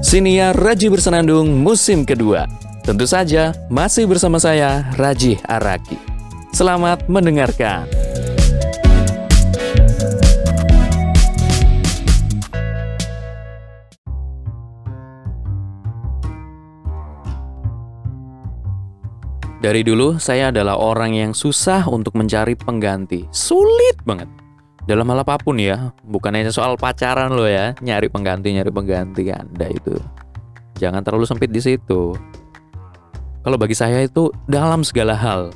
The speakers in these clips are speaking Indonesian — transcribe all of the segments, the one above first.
Siniar Raji Bersenandung musim kedua. Tentu saja masih bersama saya Raji Araki. Selamat mendengarkan. Dari dulu saya adalah orang yang susah untuk mencari pengganti. Sulit banget. Dalam hal apa pun ya, bukan hanya soal pacaran lo ya, nyari pengganti, nyari pengganti Anda itu. Jangan terlalu sempit di situ. Kalau bagi saya itu dalam segala hal.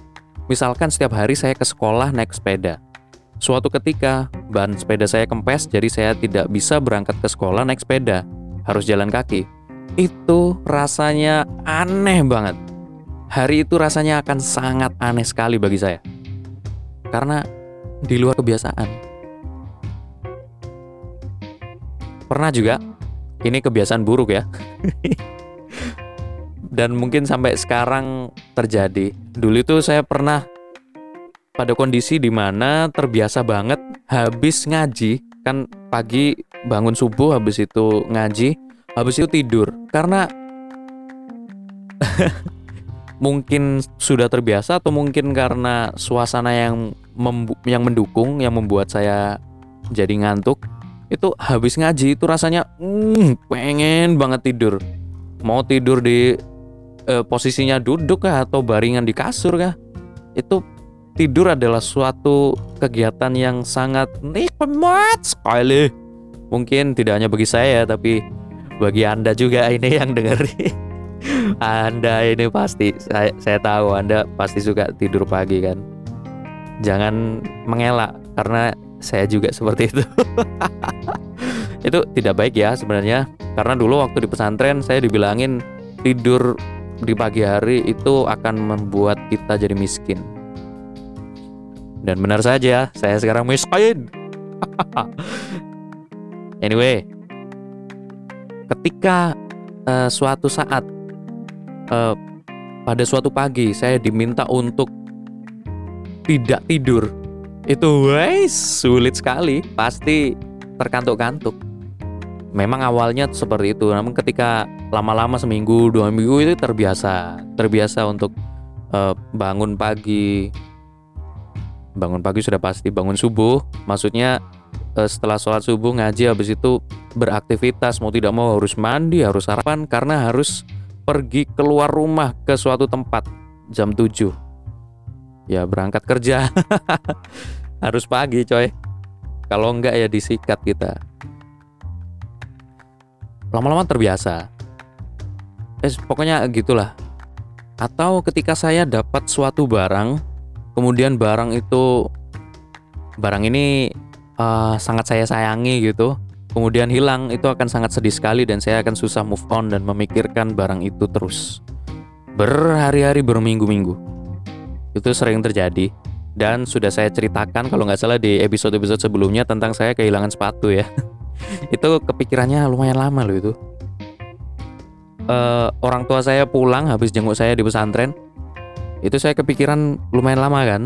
Misalkan setiap hari saya ke sekolah naik sepeda. Suatu ketika ban sepeda saya kempes jadi saya tidak bisa berangkat ke sekolah naik sepeda, harus jalan kaki. Itu rasanya aneh banget hari itu rasanya akan sangat aneh sekali bagi saya. Karena di luar kebiasaan. Pernah juga, ini kebiasaan buruk ya. Dan mungkin sampai sekarang terjadi. Dulu itu saya pernah pada kondisi di mana terbiasa banget habis ngaji, kan pagi bangun subuh habis itu ngaji, habis itu tidur. Karena mungkin sudah terbiasa atau mungkin karena suasana yang yang mendukung yang membuat saya jadi ngantuk itu habis ngaji itu rasanya mm, pengen banget tidur. Mau tidur di eh, posisinya duduk kah atau baringan di kasur kah? Itu tidur adalah suatu kegiatan yang sangat nikmat sekali. Mungkin tidak hanya bagi saya tapi bagi anda juga ini yang dengerin. Anda ini pasti saya, saya tahu Anda pasti suka tidur pagi kan. Jangan mengelak karena saya juga seperti itu. itu tidak baik ya sebenarnya karena dulu waktu di pesantren saya dibilangin tidur di pagi hari itu akan membuat kita jadi miskin. Dan benar saja, saya sekarang miskin. anyway, ketika uh, suatu saat uh, pada suatu pagi saya diminta untuk tidak tidur itu wes sulit sekali. Pasti terkantuk-kantuk. Memang awalnya seperti itu. Namun ketika lama-lama seminggu dua minggu itu terbiasa terbiasa untuk uh, bangun pagi. Bangun pagi sudah pasti bangun subuh. Maksudnya uh, setelah sholat subuh ngaji habis itu beraktivitas. Mau tidak mau harus mandi harus sarapan karena harus pergi keluar rumah ke suatu tempat jam 7 ya berangkat kerja. Harus pagi coy. Kalau enggak ya disikat kita. Lama-lama terbiasa. Eh pokoknya gitulah. Atau ketika saya dapat suatu barang kemudian barang itu barang ini uh, sangat saya sayangi gitu kemudian hilang itu akan sangat sedih sekali dan saya akan susah move on dan memikirkan barang itu terus. Berhari-hari berminggu-minggu. Itu sering terjadi dan sudah saya ceritakan kalau nggak salah di episode-episode sebelumnya tentang saya kehilangan sepatu ya. itu kepikirannya lumayan lama loh itu. Uh, orang tua saya pulang habis jenguk saya di pesantren. Itu saya kepikiran lumayan lama kan.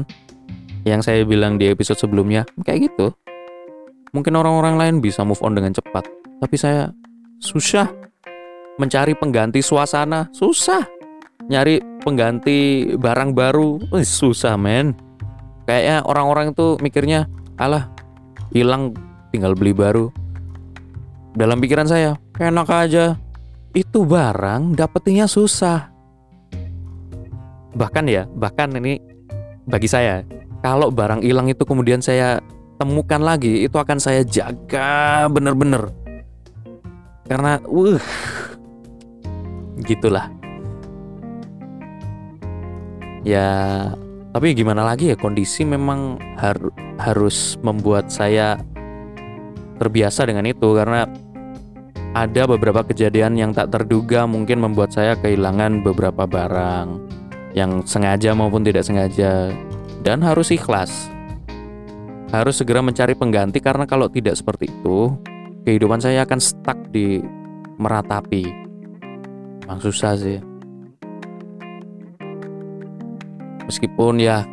Yang saya bilang di episode sebelumnya kayak gitu Mungkin orang-orang lain bisa move on dengan cepat, tapi saya susah mencari pengganti suasana, susah. Nyari pengganti barang baru, eh, susah men. Kayaknya orang-orang itu mikirnya, alah hilang tinggal beli baru. Dalam pikiran saya, enak aja. Itu barang dapetinnya susah. Bahkan ya, bahkan ini bagi saya, kalau barang hilang itu kemudian saya temukan lagi itu akan saya jaga bener-bener karena uh gitulah ya tapi gimana lagi ya kondisi memang har harus membuat saya terbiasa dengan itu karena ada beberapa kejadian yang tak terduga mungkin membuat saya kehilangan beberapa barang yang sengaja maupun tidak sengaja dan harus ikhlas harus segera mencari pengganti karena kalau tidak seperti itu, kehidupan saya akan stuck di meratapi. Memang susah sih. Meskipun ya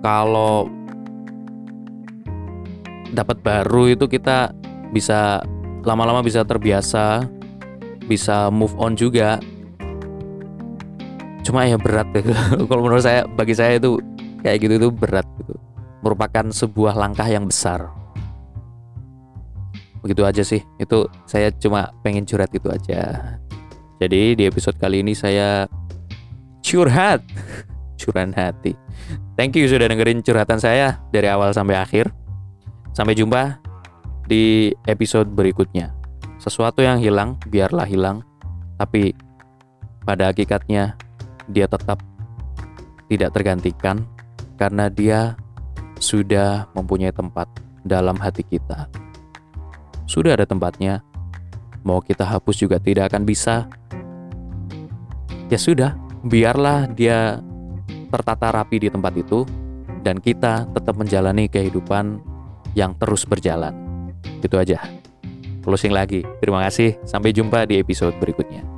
kalau dapat baru itu kita bisa lama-lama bisa terbiasa bisa move on juga. Cuma ya berat gitu. kalau menurut saya bagi saya itu kayak gitu itu berat gitu. Merupakan sebuah langkah yang besar. Begitu aja sih. Itu saya cuma pengen curhat itu aja. Jadi di episode kali ini saya curhat curahan hati. Thank you sudah dengerin curhatan saya dari awal sampai akhir. Sampai jumpa di episode berikutnya. Sesuatu yang hilang biarlah hilang. Tapi pada hakikatnya dia tetap tidak tergantikan karena dia sudah mempunyai tempat dalam hati kita. Sudah ada tempatnya, mau kita hapus juga tidak akan bisa. Ya sudah, biarlah dia tertata rapi di tempat itu, dan kita tetap menjalani kehidupan yang terus berjalan. Itu aja. Closing lagi. Terima kasih. Sampai jumpa di episode berikutnya.